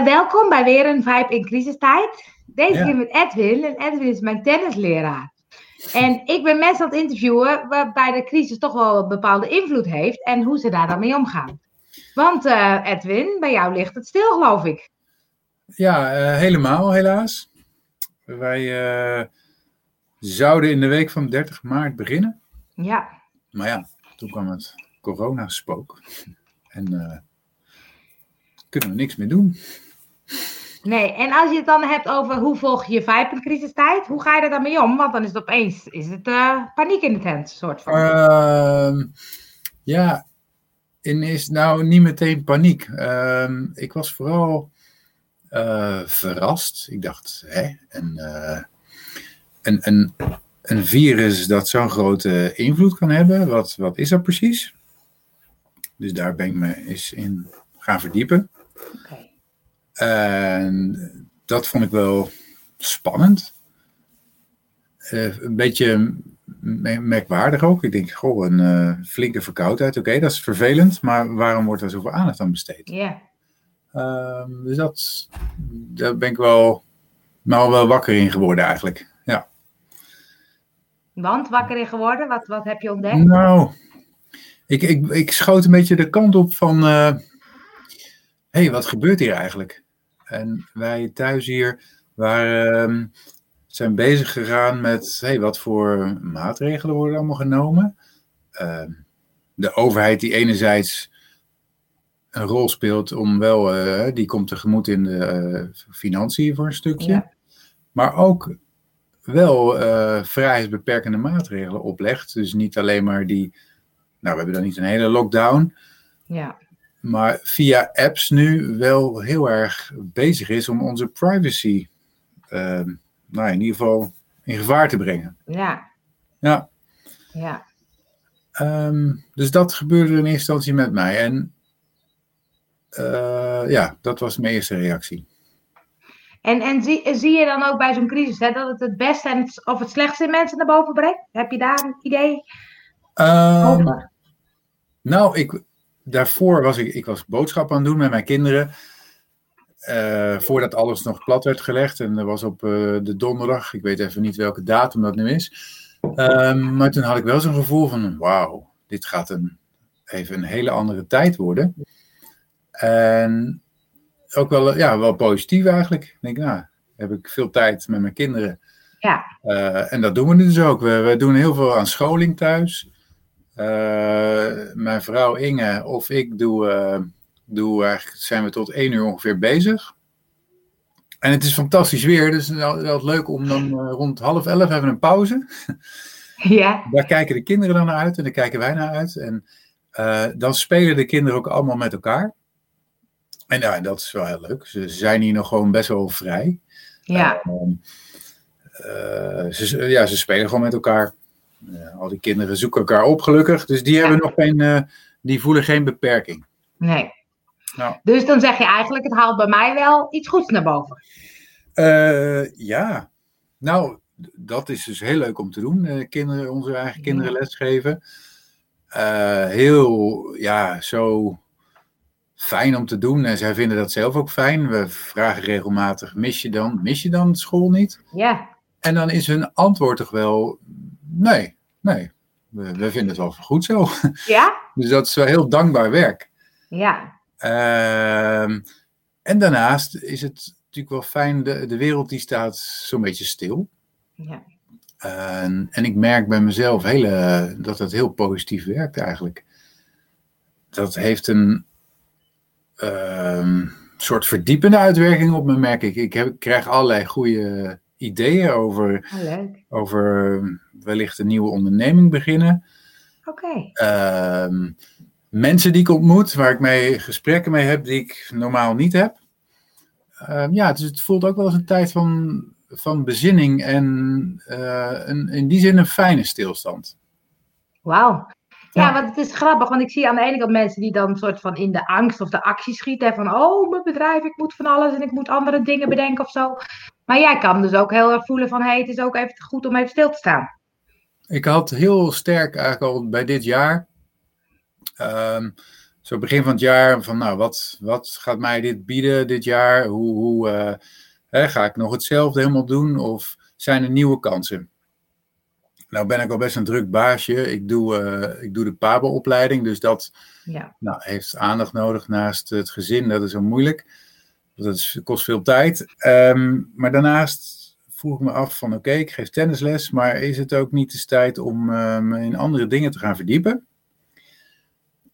Eh, welkom bij weer een Vibe in crisistijd. Deze keer met Edwin. En Edwin is mijn tennisleraar. En ik ben mensen aan het interviewen waarbij de crisis toch wel een bepaalde invloed heeft en hoe ze daar dan mee omgaan. Want uh, Edwin, bij jou ligt het stil, geloof ik. Ja, uh, helemaal helaas. Wij zouden in de week van 30 maart beginnen. Ja. Maar ja, toen kwam het coronaspook. En kunnen we niks meer doen. Nee, en als je het dan hebt over hoe volg je vibe in crisistijd, hoe ga je er dan mee om? Want dan is het opeens is het, uh, paniek in de tent, soort van. Uh, ja, in is nou niet meteen paniek. Uh, ik was vooral uh, verrast. Ik dacht, hè, een, uh, een, een, een virus dat zo'n grote invloed kan hebben, wat, wat is dat precies? Dus daar ben ik me eens in gaan verdiepen. Okay. En dat vond ik wel spannend. Uh, een beetje merkwaardig ook. Ik denk, goh, een uh, flinke verkoudheid. Oké, okay, dat is vervelend, maar waarom wordt er zoveel aandacht aan besteed? Ja. Yeah. Uh, dus dat, daar ben ik wel, nou wel wakker in geworden eigenlijk. Ja. Want wakker in geworden? Wat, wat heb je ontdekt? Nou, ik, ik, ik schoot een beetje de kant op van, hé, hey, wat gebeurt hier eigenlijk? En wij thuis hier waren, zijn bezig gegaan met hey, wat voor maatregelen worden allemaal genomen. Uh, de overheid die enerzijds een rol speelt om wel, uh, die komt tegemoet in de uh, financiën voor een stukje. Ja. Maar ook wel uh, vrijheidsbeperkende maatregelen oplegt. Dus niet alleen maar die, nou we hebben dan niet een hele lockdown. Ja maar via apps nu wel heel erg bezig is om onze privacy, uh, nou in ieder geval in gevaar te brengen. Ja. Ja. Ja. Um, dus dat gebeurde in eerste instantie met mij. En uh, ja, dat was mijn eerste reactie. En, en zie, zie je dan ook bij zo'n crisis hè, dat het het beste en het, of het slechtste in mensen naar boven brengt? Heb je daar een idee um, over? Nou, ik, daarvoor was ik, ik was boodschappen aan het doen met mijn kinderen. Uh, voordat alles nog plat werd gelegd. En dat was op uh, de donderdag. Ik weet even niet welke datum dat nu is. Um, maar toen had ik wel zo'n gevoel van: wauw, dit gaat een, even een hele andere tijd worden. En ook wel, ja, wel positief eigenlijk. Ik denk, nou, heb ik veel tijd met mijn kinderen. Ja. Uh, en dat doen we nu dus ook. We, we doen heel veel aan scholing thuis. Uh, mijn vrouw Inge of ik doe, doe eigenlijk, zijn we tot één uur ongeveer bezig. En het is fantastisch weer, dus het is wel leuk om dan uh, rond half elf we een pauze. Ja. Daar kijken de kinderen dan naar uit en daar kijken wij naar uit. En dan spelen de kinderen ook allemaal met elkaar. En ja, dat is wel heel leuk. Ze zijn hier nog gewoon best wel vrij. Ja. ze, ja, ze spelen gewoon met elkaar. Uh, al die kinderen zoeken elkaar op, gelukkig. Dus die, ja. hebben nog geen, uh, die voelen geen beperking. Nee. Nou. Dus dan zeg je eigenlijk, het haalt bij mij wel iets goeds naar boven. Uh, ja. Nou, dat is dus heel leuk om te doen. kinderen, onze eigen kinderen lesgeven. heel, ja, zo fijn om te doen. En zij vinden dat zelf ook fijn. We vragen regelmatig, mis je dan, mis je dan school niet? Ja. En dan is hun antwoord toch wel, nee, nee, we, we vinden het wel goed zo. Ja? dus dat is wel heel dankbaar werk. Ja. Uh, en daarnaast is het natuurlijk wel fijn, de, de wereld die staat zo'n beetje stil. Ja. En, en ik merk bij mezelf hele, dat het heel positief werkt eigenlijk. Dat heeft een uh, soort verdiepende uitwerking op me, merk ik. Ik, heb, ik krijg allerlei goede ideeën over, oh, over wellicht een nieuwe onderneming beginnen. Oké. Okay. Uh, mensen die ik ontmoet, waar ik mee gesprekken mee heb die ik normaal niet heb. Uh, ja, dus het voelt ook wel als een tijd van, van bezinning en uh, een, in die zin een fijne stilstand. Wauw. Ja, want het is grappig, want ik zie aan de ene kant mensen die dan soort van in de angst of de actie schieten. Van, oh, mijn bedrijf, ik moet van alles en ik moet andere dingen bedenken of zo. Maar jij kan dus ook heel erg voelen van, hé, hey, het is ook even goed om even stil te staan. Ik had heel sterk eigenlijk al bij dit jaar, um, zo begin van het jaar, van nou, wat, wat gaat mij dit bieden dit jaar? Hoe, hoe eh, hè, ga ik nog hetzelfde helemaal doen? Of zijn er nieuwe kansen? Nou ben ik al best een druk baasje. Ik doe, uh, ik doe de PABO-opleiding, dus dat ja. nou, heeft aandacht nodig naast het gezin. Dat is zo moeilijk. Dat is, kost veel tijd. Um, maar daarnaast vroeg ik me af van oké, ik geef tennisles, maar is het ook niet de tijd om uh, me in andere dingen te gaan verdiepen?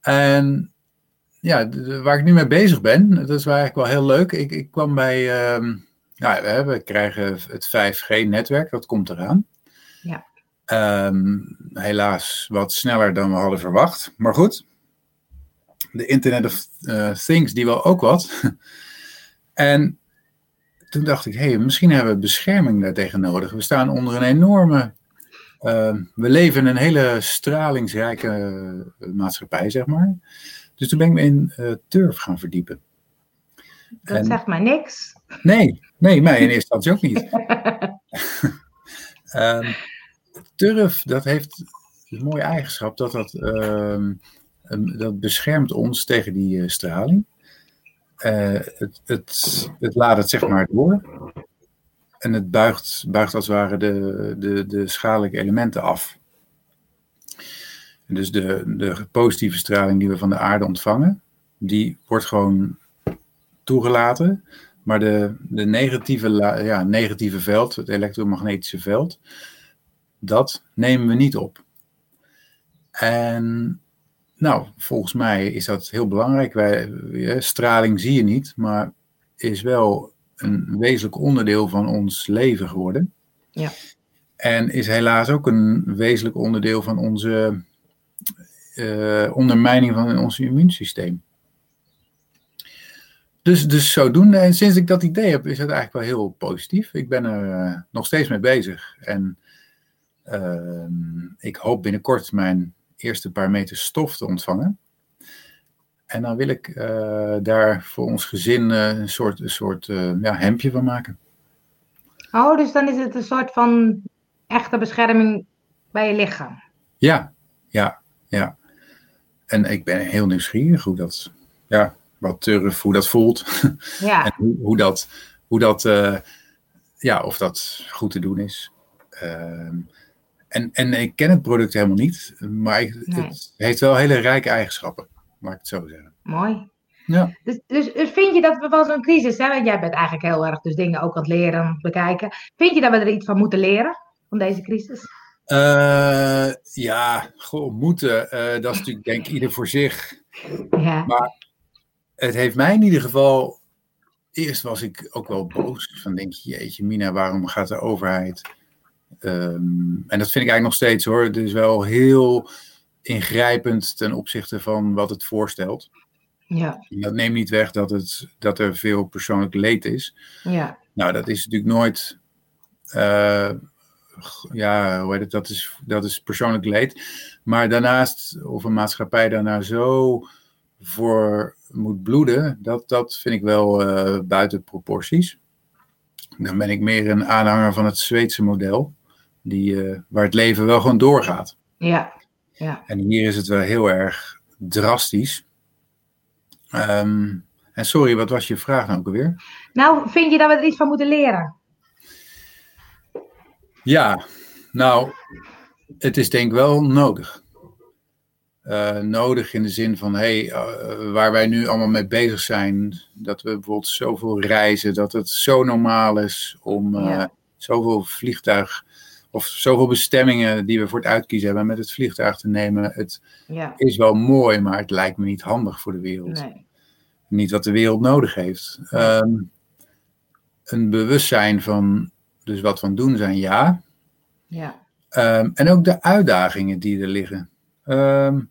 En ja, waar ik nu mee bezig ben, dat is eigenlijk wel heel leuk. Ik, ik kwam bij, uh, ja, we, hebben, we krijgen het 5G-netwerk, dat komt eraan. Ja. Um, helaas wat sneller dan we hadden verwacht, maar goed. De Internet of uh, Things, die wel ook wat. en toen dacht ik, hé, hey, misschien hebben we bescherming daartegen nodig. We staan onder een enorme. Uh, we leven in een hele stralingsrijke uh, maatschappij, zeg maar. Dus toen ben ik me in uh, turf gaan verdiepen. Dat en, zegt mij niks. Nee, nee, mij in eerste instantie ook niet. um, turf, dat heeft een mooie eigenschap dat dat, um, dat beschermt ons tegen die straling. Uh, het, het, het laat het zeg maar door. En het buigt, buigt als het ware de, de, de schadelijke elementen af. Dus de, de positieve straling die we van de aarde ontvangen, die wordt gewoon toegelaten. Maar de, de negatieve, ja, negatieve veld, het elektromagnetische veld, dat nemen we niet op. En nou, volgens mij is dat heel belangrijk. Wij, straling zie je niet, maar is wel een wezenlijk onderdeel van ons leven geworden. Ja. En is helaas ook een wezenlijk onderdeel van onze uh, ondermijning van ons immuunsysteem. Dus, dus zodoende, en sinds ik dat idee heb, is het eigenlijk wel heel positief. Ik ben er uh, nog steeds mee bezig. En ik hoop binnenkort mijn eerste paar meter stof te ontvangen. En dan wil ik uh, daar voor ons gezin uh, een soort, een soort uh, ja, hemdje van maken. Oh, dus dan is het een soort van echte bescherming bij je lichaam. Ja, ja, ja. En ik ben heel nieuwsgierig hoe dat, ja, wat turf, hoe dat voelt. Ja. en hoe, hoe dat, hoe dat ja, of dat goed te doen is. En, en ik ken het product helemaal niet, maar het heeft wel hele rijke eigenschappen, mag ik het zo zeggen. Mooi. Ja. Dus, dus, dus vind je dat we van zo'n crisis, hè, jij bent eigenlijk heel erg dus dingen ook aan het leren, aan het bekijken. Vind je dat we er iets van moeten leren, van deze crisis? Uh, ja, goh, moeten. Uh, dat is natuurlijk denk ik ieder voor zich. Ja. Maar het heeft mij in ieder geval... Eerst was ik ook wel boos. Van denk je, jeetje Mina, waarom gaat de overheid Um, en dat vind ik eigenlijk nog steeds hoor. Het is wel heel ingrijpend ten opzichte van wat het voorstelt. Ja. dat neemt niet weg dat, het, dat er veel persoonlijk leed is. Ja. Nou, dat is natuurlijk nooit. Uh, ja, hoe heet het? Dat is, dat is persoonlijk leed. Maar daarnaast, of een maatschappij daarna zo voor moet bloeden, dat, dat vind ik wel uh, buiten proporties. Dan ben ik meer een aanhanger van het Zweedse model die, uh, waar het leven wel gewoon doorgaat. Ja. ja. En hier is het wel heel erg drastisch. Um, en sorry, wat was je vraag nou ook alweer? Nou, vind je dat we er iets van moeten leren? Ja, nou, het is denk ik wel nodig. Uh, nodig in de zin van, hey, uh, waar wij nu allemaal mee bezig zijn, dat we bijvoorbeeld zoveel reizen, dat het zo normaal is om uh, ja. zoveel vliegtuig of zoveel bestemmingen die we voor het uitkiezen hebben met het vliegtuig te nemen. Het ja. is wel mooi, maar het lijkt me niet handig voor de wereld. Nee. Niet wat de wereld nodig heeft. Um, een bewustzijn van dus wat we doen zijn, ja. ja. Um, en ook de uitdagingen die er liggen. Um,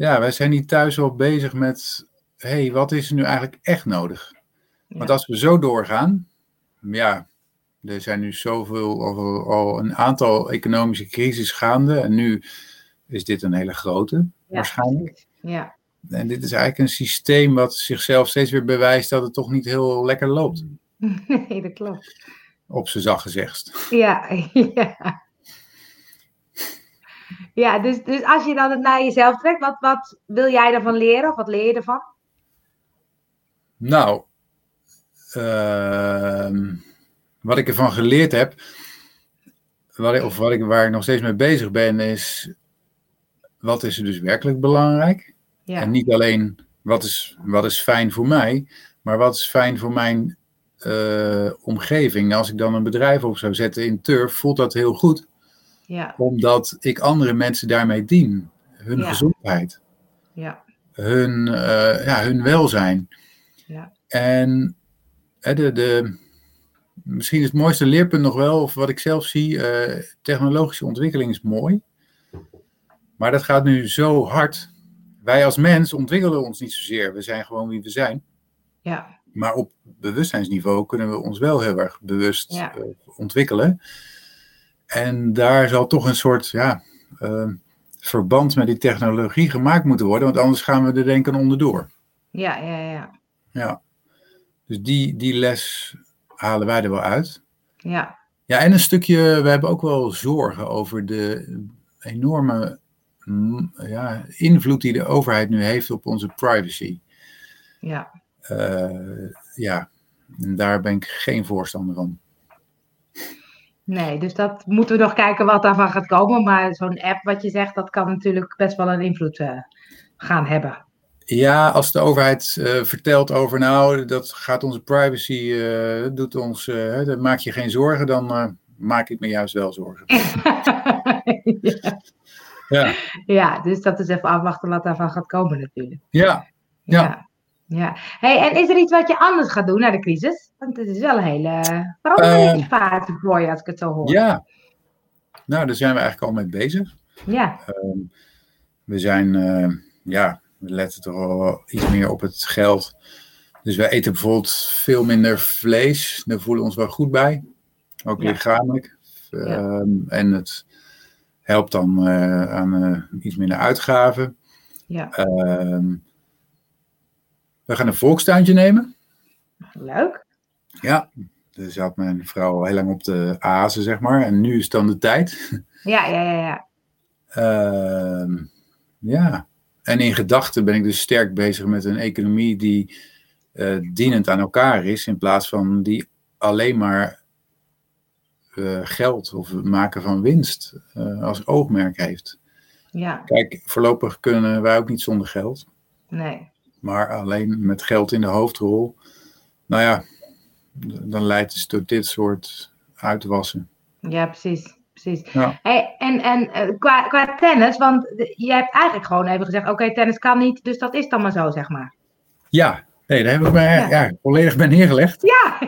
ja, wij zijn niet thuis al bezig met, hé, hey, wat is er nu eigenlijk echt nodig? Ja. Want als we zo doorgaan, ja, er zijn nu zoveel, al, al een aantal economische crisis gaande. En nu is dit een hele grote, waarschijnlijk. Ja. En dit is eigenlijk een systeem wat zichzelf steeds weer bewijst dat het toch niet heel lekker loopt. Nee, dat klopt. Op zijn zacht gezegd. Ja, ja. Ja, dus, dus als je dan het naar jezelf trekt, wat, wat wil jij ervan leren? Of wat leer je ervan? Nou, ehm, wat ik ervan geleerd heb, wat ik, of wat ik, waar ik nog steeds mee bezig ben, is wat is er dus werkelijk belangrijk? Ja. En niet alleen wat is, wat is fijn voor mij, maar wat is fijn voor mijn eh, omgeving. Als ik dan een bedrijf op zou zetten in turf, voelt dat heel goed. Ja, Omdat ik andere mensen daarmee dien. Hun Ja. gezondheid, ja, hun, eh, ja, hun welzijn. ja. En de, de, misschien het mooiste leerpunt nog wel, of wat ik zelf zie, eh, technologische ontwikkeling is mooi. Maar dat gaat nu zo hard. Wij als mens ontwikkelen ons niet zozeer. We zijn gewoon wie we zijn. ja. Maar op bewustzijnsniveau kunnen we ons wel heel erg bewust Ja. eh, ontwikkelen. En daar zal toch een soort ja, eh, verband met die technologie gemaakt moeten worden, want anders gaan we er denken onderdoor. Ja, ja, ja. Ja. Dus die, die les halen wij er wel uit. Ja, Ja, en een stukje, we hebben ook wel zorgen over de enorme mm, ja, invloed die de overheid nu heeft op onze privacy. ja. Eh, ja, en daar ben ik geen voorstander van. Nee, dus dat moeten we nog kijken wat daarvan gaat komen. Maar zo'n app, wat je zegt, dat kan natuurlijk best wel een invloed eh, gaan hebben. Ja, als de overheid eh, vertelt over, nou, dat gaat onze privacy, eh, doet ons, daar maak je geen zorgen, dan maak ik me juist wel zorgen. ja. Ja, ja, dus dat is even afwachten wat daarvan gaat komen natuurlijk. ja, Ja. Ja. Ja. Hey, en is er iets wat je anders gaat doen na de crisis? Want het is wel een hele veranderingsfase voor je, als ik het zo hoor. ja. Nou, daar zijn we eigenlijk al mee bezig. Ja, We zijn, eh, ja, we letten toch wel iets meer op het geld. Dus wij eten bijvoorbeeld veel minder vlees. Daar voelen we ons wel goed bij. Ook Ja. lichamelijk. Ehm, en het helpt dan eh, aan eh, iets minder uitgaven. ja. Ehm, we gaan een volkstuintje nemen. leuk. Ja, dus had mijn vrouw al heel lang op de azen, zeg maar. En nu is dan de tijd. Ja, ja, ja, ja. Ehm, ja, en in gedachten ben ik dus sterk bezig met een economie die eh, dienend aan elkaar is, in plaats van die alleen maar eh, geld of het maken van winst eh, als oogmerk heeft. Ja, Kijk, voorlopig kunnen wij ook niet zonder geld, nee. Maar alleen met geld in de hoofdrol. Nou ja, dan leidt het tot dit soort uitwassen. Ja, precies. precies. Ja. Hey, en en eh, qua, qua tennis, want je hebt eigenlijk gewoon even gezegd: oké, tennis kan niet, dus dat is dan maar zo, zeg maar. Ja, nee, daar heb ik mij Ja. ja. volledig bij neergelegd. Ja,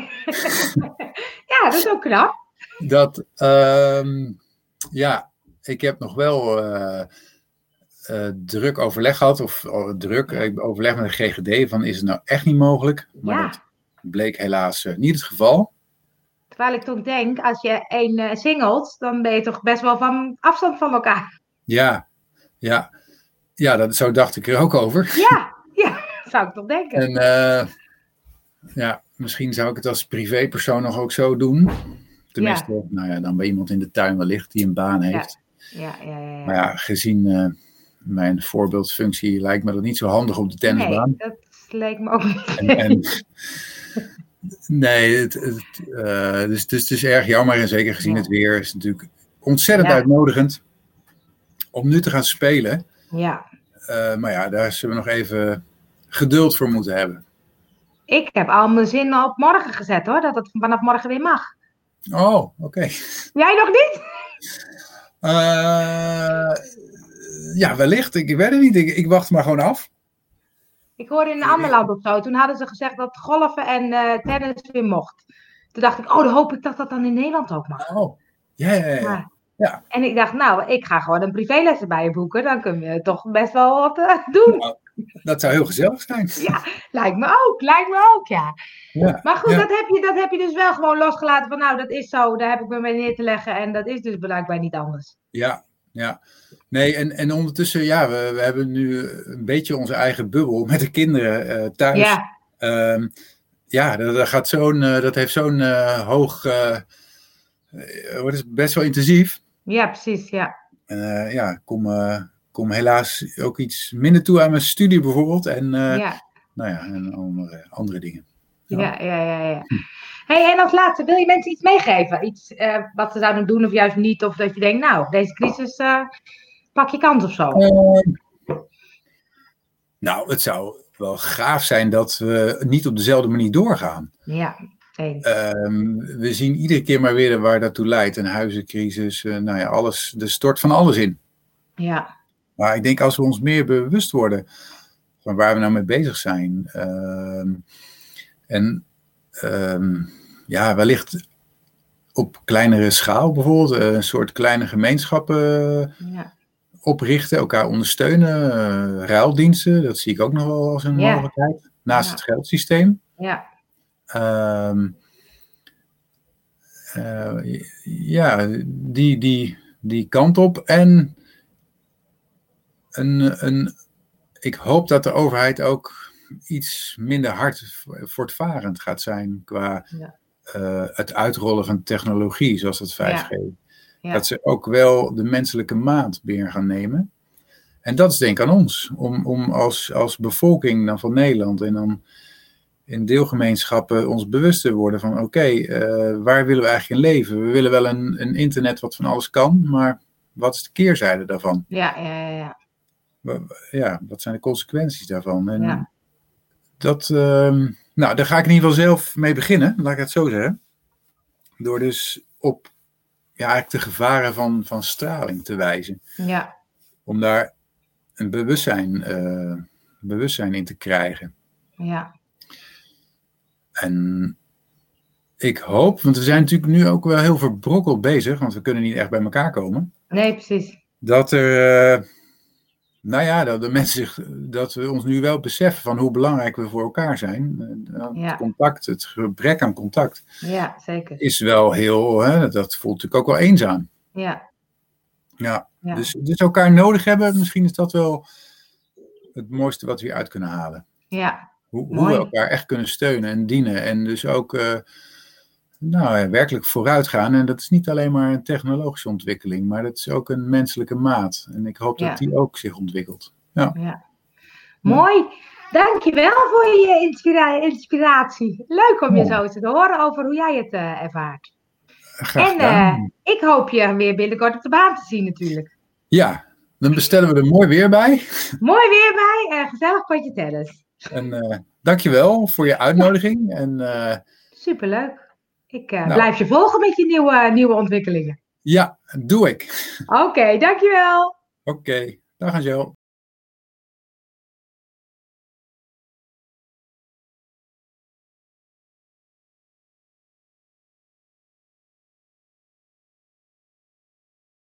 ja dat is ook knap. dat, ehm, ja, ik heb nog wel eh, eh, druk overleg gehad, of oh, druk, ik heb overleg met de GGD van is het nou echt niet mogelijk? Maar Ja. dat bleek helaas eh, niet het geval. Terwijl ik toch denk, als je één eh, singelt, dan ben je toch best wel van afstand van elkaar. Ja, ja, ja, dat, zo dacht ik er ook over. Ja, ja, zou ik toch denken. En eh, ja, misschien zou ik het als privépersoon nog ook zo doen. Tenminste, nou ja, dan bij iemand in de tuin wellicht die een baan heeft. Ja, ja, ja. ja. Maar ja, gezien eh, mijn voorbeeldfunctie lijkt me dat niet zo handig op de tennisbaan. nee, dat leek me ook niet. En, en, nee, het, het, eh, dus, dus het is erg jammer. En zeker gezien Ja. het weer is het natuurlijk ontzettend Ja. uitnodigend om nu te gaan spelen. Ja, Eh, maar ja, daar zullen we nog even geduld voor moeten hebben. ik heb al mijn zin op morgen gezet hoor, dat het vanaf morgen weer mag. Oh, oké. Jij nog niet? Eh, ja, wellicht. Ik weet het niet. Ik, ik wacht maar gewoon af. Ik hoorde in een ander land of zo, toen hadden ze gezegd dat golfen en eh, tennis weer mocht. Toen dacht ik, oh, dan hoop ik dat dat dan in Nederland ook mag. Oh, ja, ja, ja. Ja. En ik dacht, nou, ik ga gewoon een privéles bij je boeken. Dan kun je toch best wel wat eh, doen. Nou, Dat zou heel gezellig zijn. Lijkt me ook, lijkt me ook, ja. Ja. Maar goed, Ja. dat, heb je, dat heb je dus wel gewoon losgelaten van, nou, dat is zo. Daar heb ik me mee neer te leggen. En dat is dus blijkbaar niet anders. Ja, ja. Nee, en, en ondertussen, ja, we, we hebben nu een beetje onze eigen bubbel met de kinderen eh, thuis. Ja, Ehm, ja, dat, dat gaat zo'n, eh, dat heeft zo'n eh, hoog, wat is best wel intensief. ja, precies, ja. uh, ja, kom, kom helaas ook iets minder toe aan mijn studie bijvoorbeeld. En, ja. Nou ja, en andere, andere dingen. Ja, ja, ja. ja. Hey, en als laatste, wil je mensen iets meegeven? Iets wat ze zouden doen of juist niet? Of dat je denkt, nou, deze crisis pak je kans of zo? nou, het zou wel gaaf zijn dat we niet op dezelfde manier doorgaan. Ja, Um, we zien iedere keer maar weer waar dat toe leidt. Een huizencrisis, uh, nou ja, alles. Er stort van alles in. Ja. Maar ik denk als we ons meer bewust worden van waar we nou mee bezig zijn. Uh, en um, ja, wellicht op kleinere schaal bijvoorbeeld, uh, een soort kleine gemeenschappen ja. oprichten, elkaar ondersteunen, uh, ruildiensten, dat zie ik ook nog wel als een Ja. mogelijkheid. Naast Ja. het geldsysteem. Ja. Ehm, eh, ja, die, die, die kant op. En een, een, ik hoop dat de overheid ook iets minder hard voortvarend gaat zijn qua Ja. Eh, het uitrollen van technologie, zoals het 5G. Ja. Dat ze ook wel de menselijke maat meer gaan nemen. En dat is denk ik aan ons, om, om als, als bevolking dan van Nederland en dan in deelgemeenschappen ons bewust te worden van oké, eh, waar willen we eigenlijk in leven? We willen wel een, een internet wat van alles kan, maar wat is de keerzijde daarvan? Ja, ja, ja, ja. Wa- Ja, wat zijn de consequenties daarvan? En Ja. dat, ehm, nou, daar ga ik in ieder geval zelf mee beginnen, laat ik het zo zeggen. Door dus op ja, eigenlijk de gevaren van, van straling te wijzen. Ja, Om daar een bewustzijn, eh, bewustzijn in te krijgen. ja, En ik hoop, want we zijn natuurlijk nu ook wel heel verbrokkeld bezig, want we kunnen niet echt bij elkaar komen. nee, precies. Dat er, eh, nou ja, dat de mensen zich, dat we ons nu wel beseffen van hoe belangrijk we voor elkaar zijn. Eh, Ja. Het contact, het gebrek aan contact Ja, zeker. is wel heel, hè, dat voelt natuurlijk ook wel eenzaam. Ja, Ja, Ja. Dus, dus elkaar nodig hebben, misschien is dat wel het mooiste wat we hieruit kunnen halen. ja, Hoe, we elkaar echt kunnen steunen en dienen. En dus ook eh, nou, ja, werkelijk vooruit gaan. En dat is niet alleen maar een technologische ontwikkeling, maar dat is ook een menselijke maat. En ik hoop Ja. dat die ook zich ontwikkelt. ja. Mooi. Dankjewel voor je inspira- inspiratie. Leuk om je Ja. zo te horen over hoe jij het eh, ervaart. Graag En gedaan. eh, ik hoop je weer binnenkort op de baan te zien natuurlijk. ja, dan bestellen we er mooi weer bij. Mooi weer bij en gezellig potje tennis. En eh dankjewel voor je uitnodiging. En eh, Superleuk. Ik eh, Nou. blijf je volgen met je nieuwe, nieuwe ontwikkelingen. ja, doe ik. Oké, dankjewel. Oké, dag Angel.